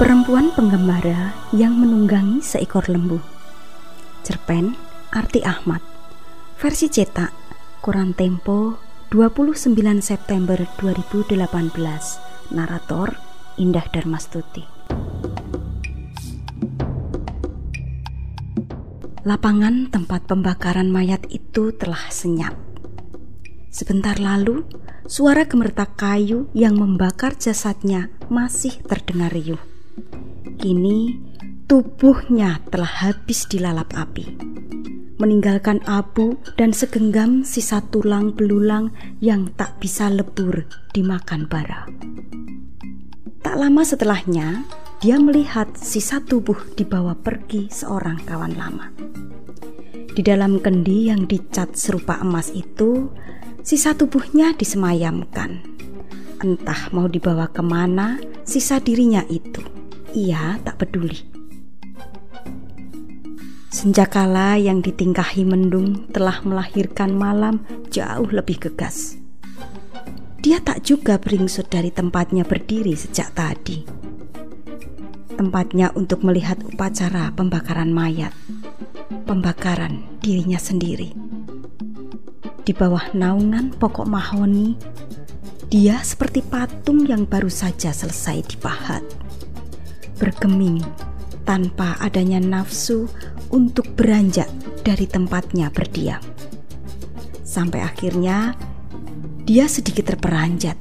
Perempuan penggembara yang menunggangi seekor lembu. Cerpen Arti Ahmad. Versi cetak Koran Tempo 29 September 2018. Narator Indah Darmastuti. Lapangan tempat pembakaran mayat itu telah senyap. Sebentar lalu, suara gemertak kayu yang membakar jasadnya masih terdengar riuh. Kini tubuhnya telah habis dilalap api, meninggalkan abu dan segenggam sisa tulang belulang yang tak bisa lebur dimakan bara. Tak lama setelahnya, dia melihat sisa tubuh dibawa pergi seorang kawan lama. Di dalam kendi yang dicat serupa emas itu, sisa tubuhnya disemayamkan. Entah mau dibawa ke mana, sisa dirinya itu ia tak peduli. Senjakala yang ditingkahi mendung telah melahirkan malam jauh lebih gegas. Dia tak juga beringsut dari tempatnya berdiri sejak tadi. Tempatnya untuk melihat upacara pembakaran mayat, pembakaran dirinya sendiri. Di bawah naungan pokok mahoni, dia seperti patung yang baru saja selesai dipahat bergeming tanpa adanya nafsu untuk beranjak dari tempatnya berdiam. Sampai akhirnya dia sedikit terperanjat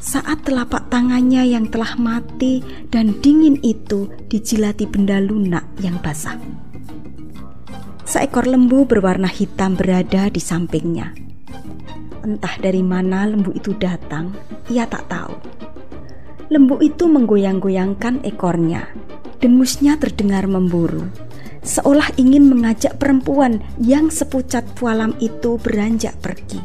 saat telapak tangannya yang telah mati dan dingin itu dijilati benda lunak yang basah. Seekor lembu berwarna hitam berada di sampingnya. Entah dari mana lembu itu datang, ia tak tahu. Lembu itu menggoyang-goyangkan ekornya. Dengusnya terdengar memburu, seolah ingin mengajak perempuan yang sepucat pualam itu beranjak pergi.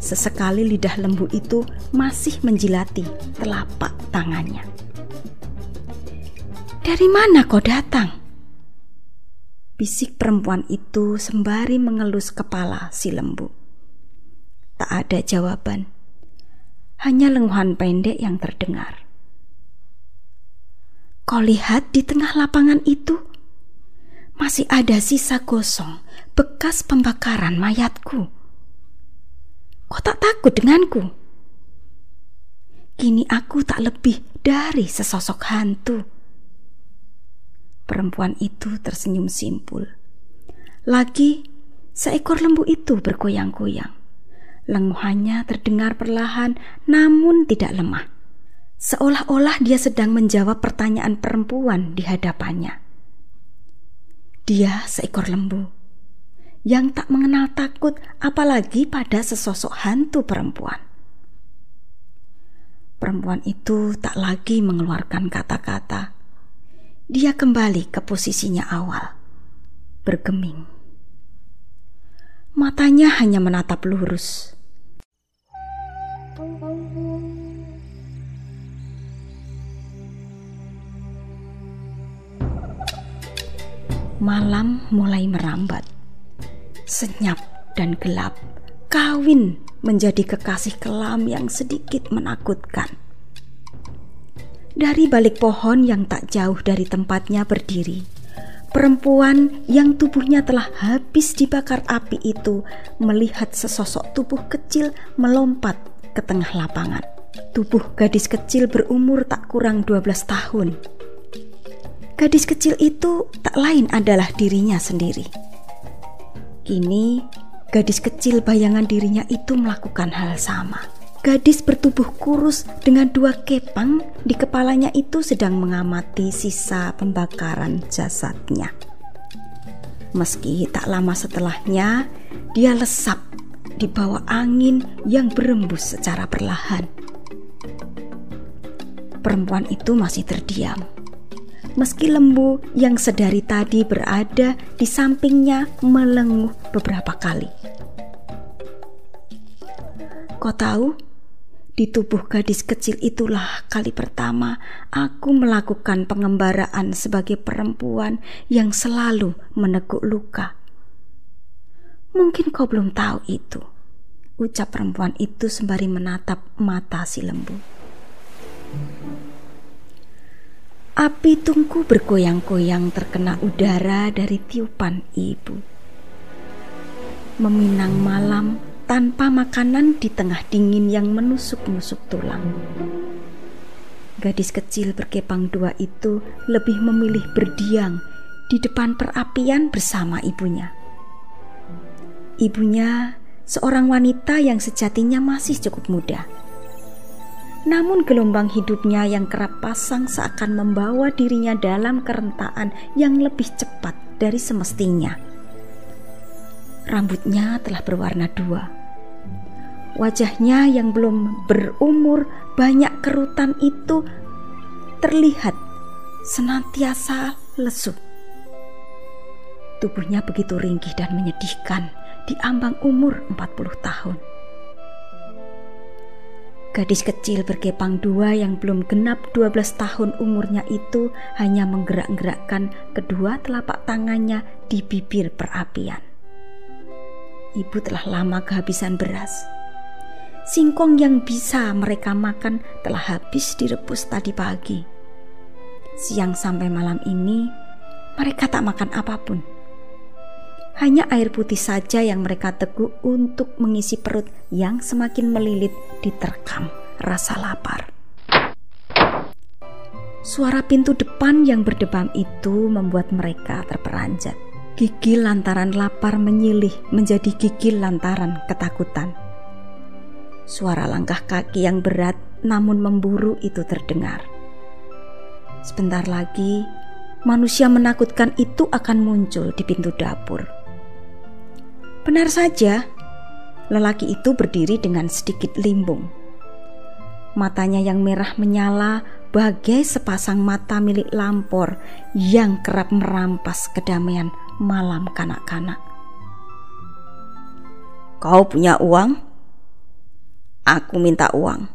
Sesekali lidah lembu itu masih menjilati telapak tangannya. Dari mana kau datang? Bisik perempuan itu sembari mengelus kepala si lembu. Tak ada jawaban hanya lenguhan pendek yang terdengar. Kau lihat di tengah lapangan itu, masih ada sisa gosong bekas pembakaran mayatku. Kau tak takut denganku? Kini aku tak lebih dari sesosok hantu. Perempuan itu tersenyum simpul. Lagi, seekor lembu itu bergoyang-goyang. Lenguhannya terdengar perlahan namun tidak lemah. Seolah-olah dia sedang menjawab pertanyaan perempuan di hadapannya. Dia seekor lembu yang tak mengenal takut apalagi pada sesosok hantu perempuan. Perempuan itu tak lagi mengeluarkan kata-kata. Dia kembali ke posisinya awal, bergeming. Matanya hanya menatap lurus Malam mulai merambat, senyap dan gelap, kawin menjadi kekasih kelam yang sedikit menakutkan. Dari balik pohon yang tak jauh dari tempatnya berdiri, perempuan yang tubuhnya telah habis dibakar api itu melihat sesosok tubuh kecil melompat ke tengah lapangan. Tubuh gadis kecil berumur tak kurang 12 tahun. Gadis kecil itu tak lain adalah dirinya sendiri. Kini, gadis kecil bayangan dirinya itu melakukan hal sama. Gadis bertubuh kurus dengan dua kepang di kepalanya itu sedang mengamati sisa pembakaran jasadnya. Meski tak lama setelahnya, dia lesap di bawah angin yang berembus secara perlahan. Perempuan itu masih terdiam. Meski lembu yang sedari tadi berada di sampingnya melenguh beberapa kali. Kau tahu, di tubuh gadis kecil itulah kali pertama aku melakukan pengembaraan sebagai perempuan yang selalu meneguk luka Mungkin kau belum tahu itu. Ucap perempuan itu sembari menatap mata si lembu. Api tungku bergoyang-goyang terkena udara dari tiupan ibu. Meminang malam tanpa makanan di tengah dingin yang menusuk-nusuk tulang. Gadis kecil berkepang dua itu lebih memilih berdiam di depan perapian bersama ibunya. Ibunya seorang wanita yang sejatinya masih cukup muda namun gelombang hidupnya yang kerap pasang seakan membawa dirinya dalam kerentaan yang lebih cepat dari semestinya. Rambutnya telah berwarna dua. Wajahnya yang belum berumur banyak kerutan itu terlihat senantiasa lesu. Tubuhnya begitu ringkih dan menyedihkan di ambang umur 40 tahun. Gadis kecil berkepang dua yang belum genap 12 tahun umurnya itu hanya menggerak-gerakkan kedua telapak tangannya di bibir perapian. Ibu telah lama kehabisan beras. Singkong yang bisa mereka makan telah habis direbus tadi pagi. Siang sampai malam ini, mereka tak makan apa pun hanya air putih saja yang mereka teguk untuk mengisi perut yang semakin melilit diterkam rasa lapar. Suara pintu depan yang berdebam itu membuat mereka terperanjat. Gigi lantaran lapar menyilih menjadi gigi lantaran ketakutan. Suara langkah kaki yang berat namun memburu itu terdengar. Sebentar lagi, manusia menakutkan itu akan muncul di pintu dapur. Benar saja, lelaki itu berdiri dengan sedikit limbung. Matanya yang merah menyala bagai sepasang mata milik lampor yang kerap merampas kedamaian malam kanak-kanak. Kau punya uang? Aku minta uang.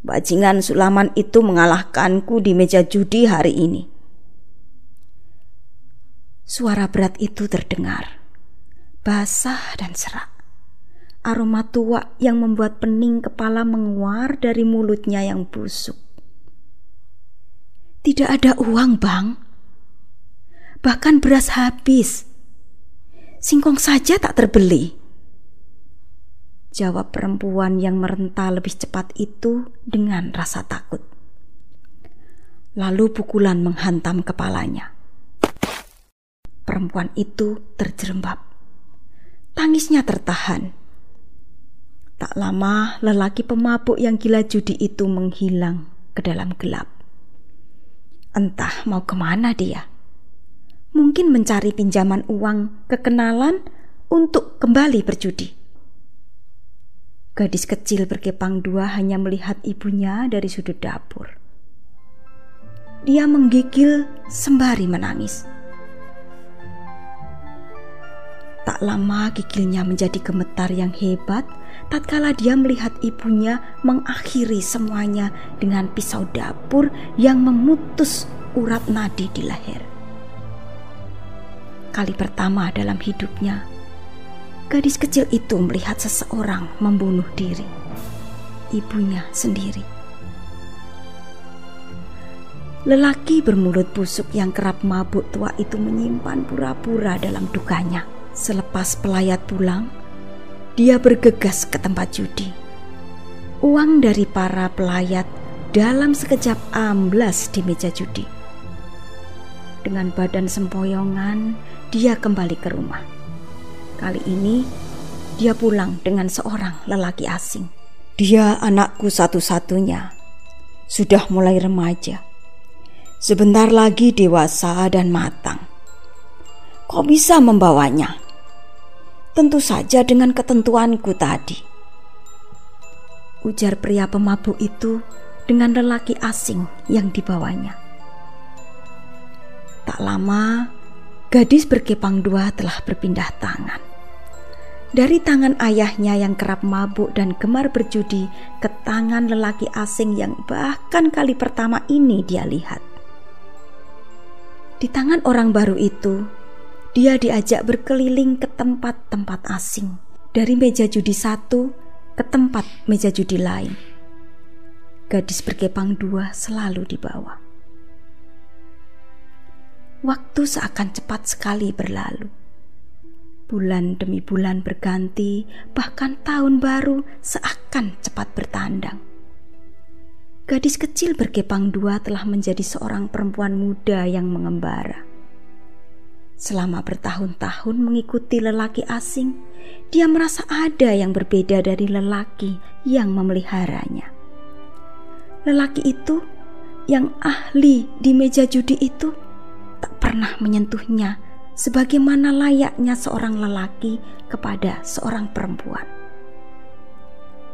Bajingan Sulaman itu mengalahkanku di meja judi hari ini. Suara berat itu terdengar basah dan serak. Aroma tua yang membuat pening kepala menguar dari mulutnya yang busuk. Tidak ada uang, Bang. Bahkan beras habis. Singkong saja tak terbeli. Jawab perempuan yang merenta lebih cepat itu dengan rasa takut. Lalu pukulan menghantam kepalanya. Perempuan itu terjerembab. Tangisnya tertahan. Tak lama lelaki pemabuk yang gila judi itu menghilang ke dalam gelap. Entah mau ke mana dia. Mungkin mencari pinjaman uang kekenalan untuk kembali berjudi. Gadis kecil berkepang dua hanya melihat ibunya dari sudut dapur. Dia menggigil sembari menangis. Tak lama gigilnya menjadi gemetar yang hebat tatkala dia melihat ibunya mengakhiri semuanya dengan pisau dapur yang memutus urat nadi di leher. Kali pertama dalam hidupnya, gadis kecil itu melihat seseorang membunuh diri. Ibunya sendiri. Lelaki bermulut busuk yang kerap mabuk tua itu menyimpan pura-pura dalam dukanya Selepas pelayat pulang, dia bergegas ke tempat judi. Uang dari para pelayat dalam sekejap amblas di meja judi. Dengan badan sempoyongan, dia kembali ke rumah. Kali ini, dia pulang dengan seorang lelaki asing. Dia anakku satu-satunya, sudah mulai remaja. Sebentar lagi dewasa dan matang. Kok bisa membawanya? Tentu saja dengan ketentuanku tadi. Ujar pria pemabuk itu dengan lelaki asing yang dibawanya. Tak lama, gadis berkepang dua telah berpindah tangan. Dari tangan ayahnya yang kerap mabuk dan gemar berjudi ke tangan lelaki asing yang bahkan kali pertama ini dia lihat. Di tangan orang baru itu, dia diajak berkeliling ke tempat-tempat asing, dari meja judi satu ke tempat meja judi lain. Gadis berkepang dua selalu di bawah. Waktu seakan cepat sekali berlalu. Bulan demi bulan berganti, bahkan tahun baru seakan cepat bertandang. Gadis kecil berkepang dua telah menjadi seorang perempuan muda yang mengembara. Selama bertahun-tahun mengikuti lelaki asing, dia merasa ada yang berbeda dari lelaki yang memeliharanya. Lelaki itu yang ahli di meja judi itu tak pernah menyentuhnya sebagaimana layaknya seorang lelaki kepada seorang perempuan.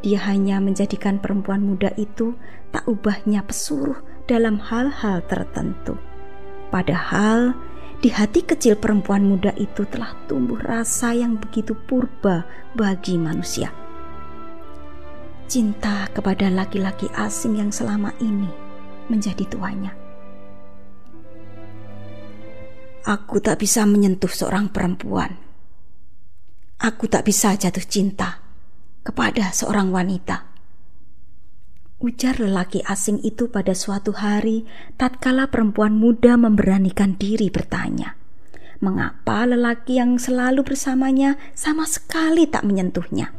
Dia hanya menjadikan perempuan muda itu tak ubahnya pesuruh dalam hal-hal tertentu. Padahal di hati kecil perempuan muda itu telah tumbuh rasa yang begitu purba bagi manusia. Cinta kepada laki-laki asing yang selama ini menjadi tuanya Aku tak bisa menyentuh seorang perempuan. Aku tak bisa jatuh cinta kepada seorang wanita. Ujar lelaki asing itu pada suatu hari tatkala perempuan muda memberanikan diri bertanya. Mengapa lelaki yang selalu bersamanya sama sekali tak menyentuhnya?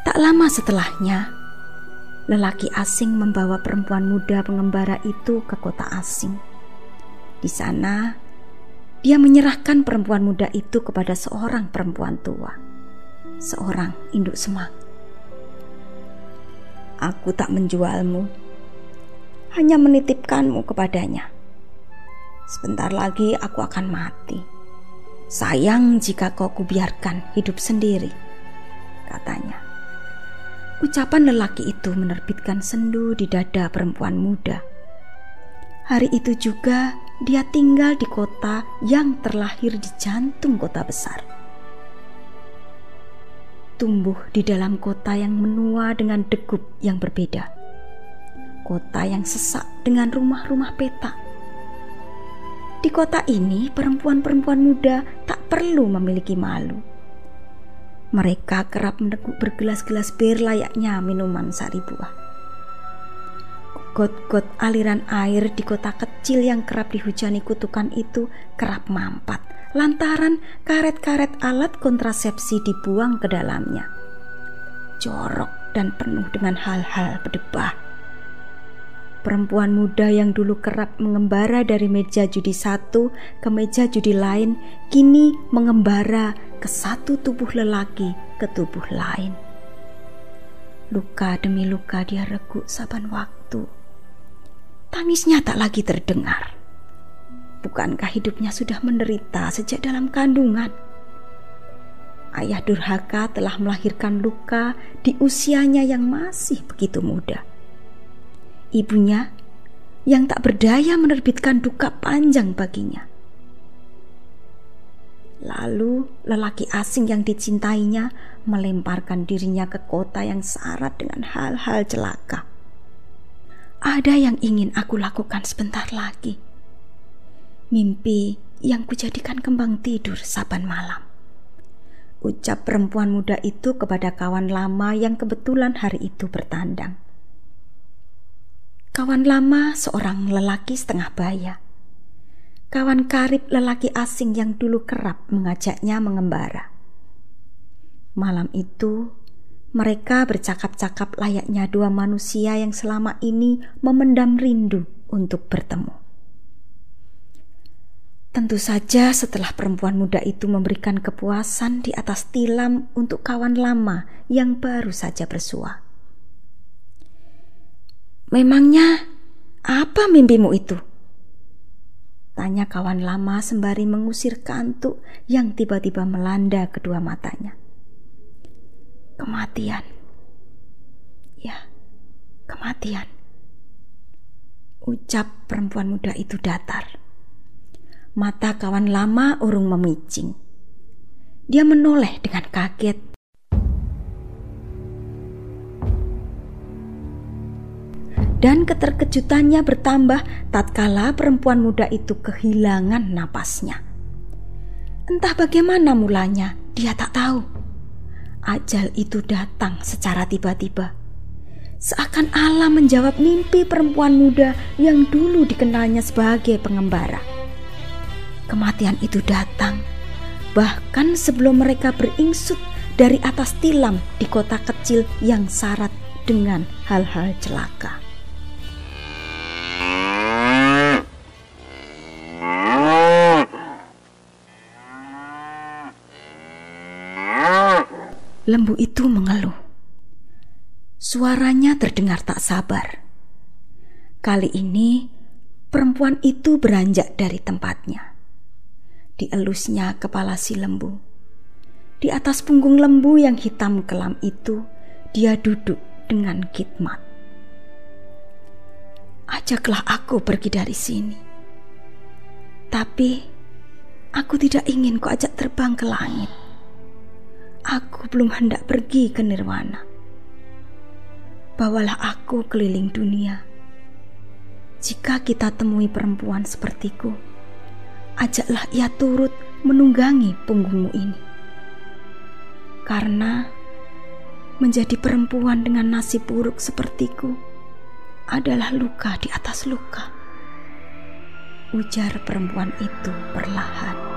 Tak lama setelahnya, lelaki asing membawa perempuan muda pengembara itu ke kota asing. Di sana, dia menyerahkan perempuan muda itu kepada seorang perempuan tua, seorang induk semang. Aku tak menjualmu, hanya menitipkanmu kepadanya. Sebentar lagi aku akan mati. Sayang jika kau kubiarkan hidup sendiri, katanya. Ucapan lelaki itu menerbitkan sendu di dada perempuan muda. Hari itu juga dia tinggal di kota yang terlahir di jantung kota besar. Tumbuh di dalam kota yang menua dengan degup yang berbeda. Kota yang sesak dengan rumah-rumah petak. Di kota ini, perempuan-perempuan muda tak perlu memiliki malu mereka kerap meneguk bergelas-gelas bir layaknya minuman sari buah. Got-got aliran air di kota kecil yang kerap dihujani kutukan itu kerap mampat lantaran karet-karet alat kontrasepsi dibuang ke dalamnya. Jorok dan penuh dengan hal-hal berdebah. Perempuan muda yang dulu kerap mengembara dari meja judi satu ke meja judi lain kini mengembara ke satu tubuh lelaki ke tubuh lain. Luka demi luka dia reguk saban waktu. Tangisnya tak lagi terdengar. Bukankah hidupnya sudah menderita sejak dalam kandungan? Ayah durhaka telah melahirkan luka di usianya yang masih begitu muda. Ibunya yang tak berdaya menerbitkan duka panjang baginya. Lalu lelaki asing yang dicintainya melemparkan dirinya ke kota yang syarat dengan hal-hal celaka. Ada yang ingin aku lakukan sebentar lagi. Mimpi yang kujadikan kembang tidur saban malam. Ucap perempuan muda itu kepada kawan lama yang kebetulan hari itu bertandang. Kawan lama seorang lelaki setengah baya kawan karib lelaki asing yang dulu kerap mengajaknya mengembara. Malam itu, mereka bercakap-cakap layaknya dua manusia yang selama ini memendam rindu untuk bertemu. Tentu saja setelah perempuan muda itu memberikan kepuasan di atas tilam untuk kawan lama yang baru saja bersua. Memangnya apa mimpimu itu? Tanya kawan lama sembari mengusir kantuk yang tiba-tiba melanda kedua matanya. Kematian. Ya, kematian. Ucap perempuan muda itu datar. Mata kawan lama urung memicing. Dia menoleh dengan kaget dan keterkejutannya bertambah tatkala perempuan muda itu kehilangan napasnya. Entah bagaimana mulanya, dia tak tahu. Ajal itu datang secara tiba-tiba. Seakan Allah menjawab mimpi perempuan muda yang dulu dikenalnya sebagai pengembara. Kematian itu datang bahkan sebelum mereka beringsut dari atas tilam di kota kecil yang syarat dengan hal-hal celaka. Lembu itu mengeluh. Suaranya terdengar tak sabar. Kali ini perempuan itu beranjak dari tempatnya. Dielusnya kepala si lembu. Di atas punggung lembu yang hitam kelam itu, dia duduk dengan khidmat. Ajaklah aku pergi dari sini. Tapi aku tidak ingin kau ajak terbang ke langit aku belum hendak pergi ke nirwana. Bawalah aku keliling dunia. Jika kita temui perempuan sepertiku, ajaklah ia turut menunggangi punggungmu ini. Karena menjadi perempuan dengan nasib buruk sepertiku adalah luka di atas luka. Ujar perempuan itu perlahan.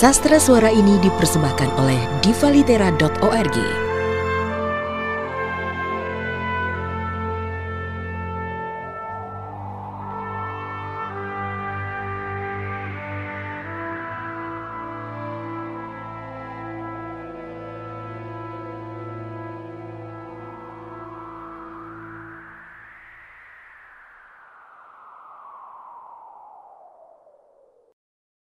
Sastra suara ini dipersembahkan oleh divalitera.org.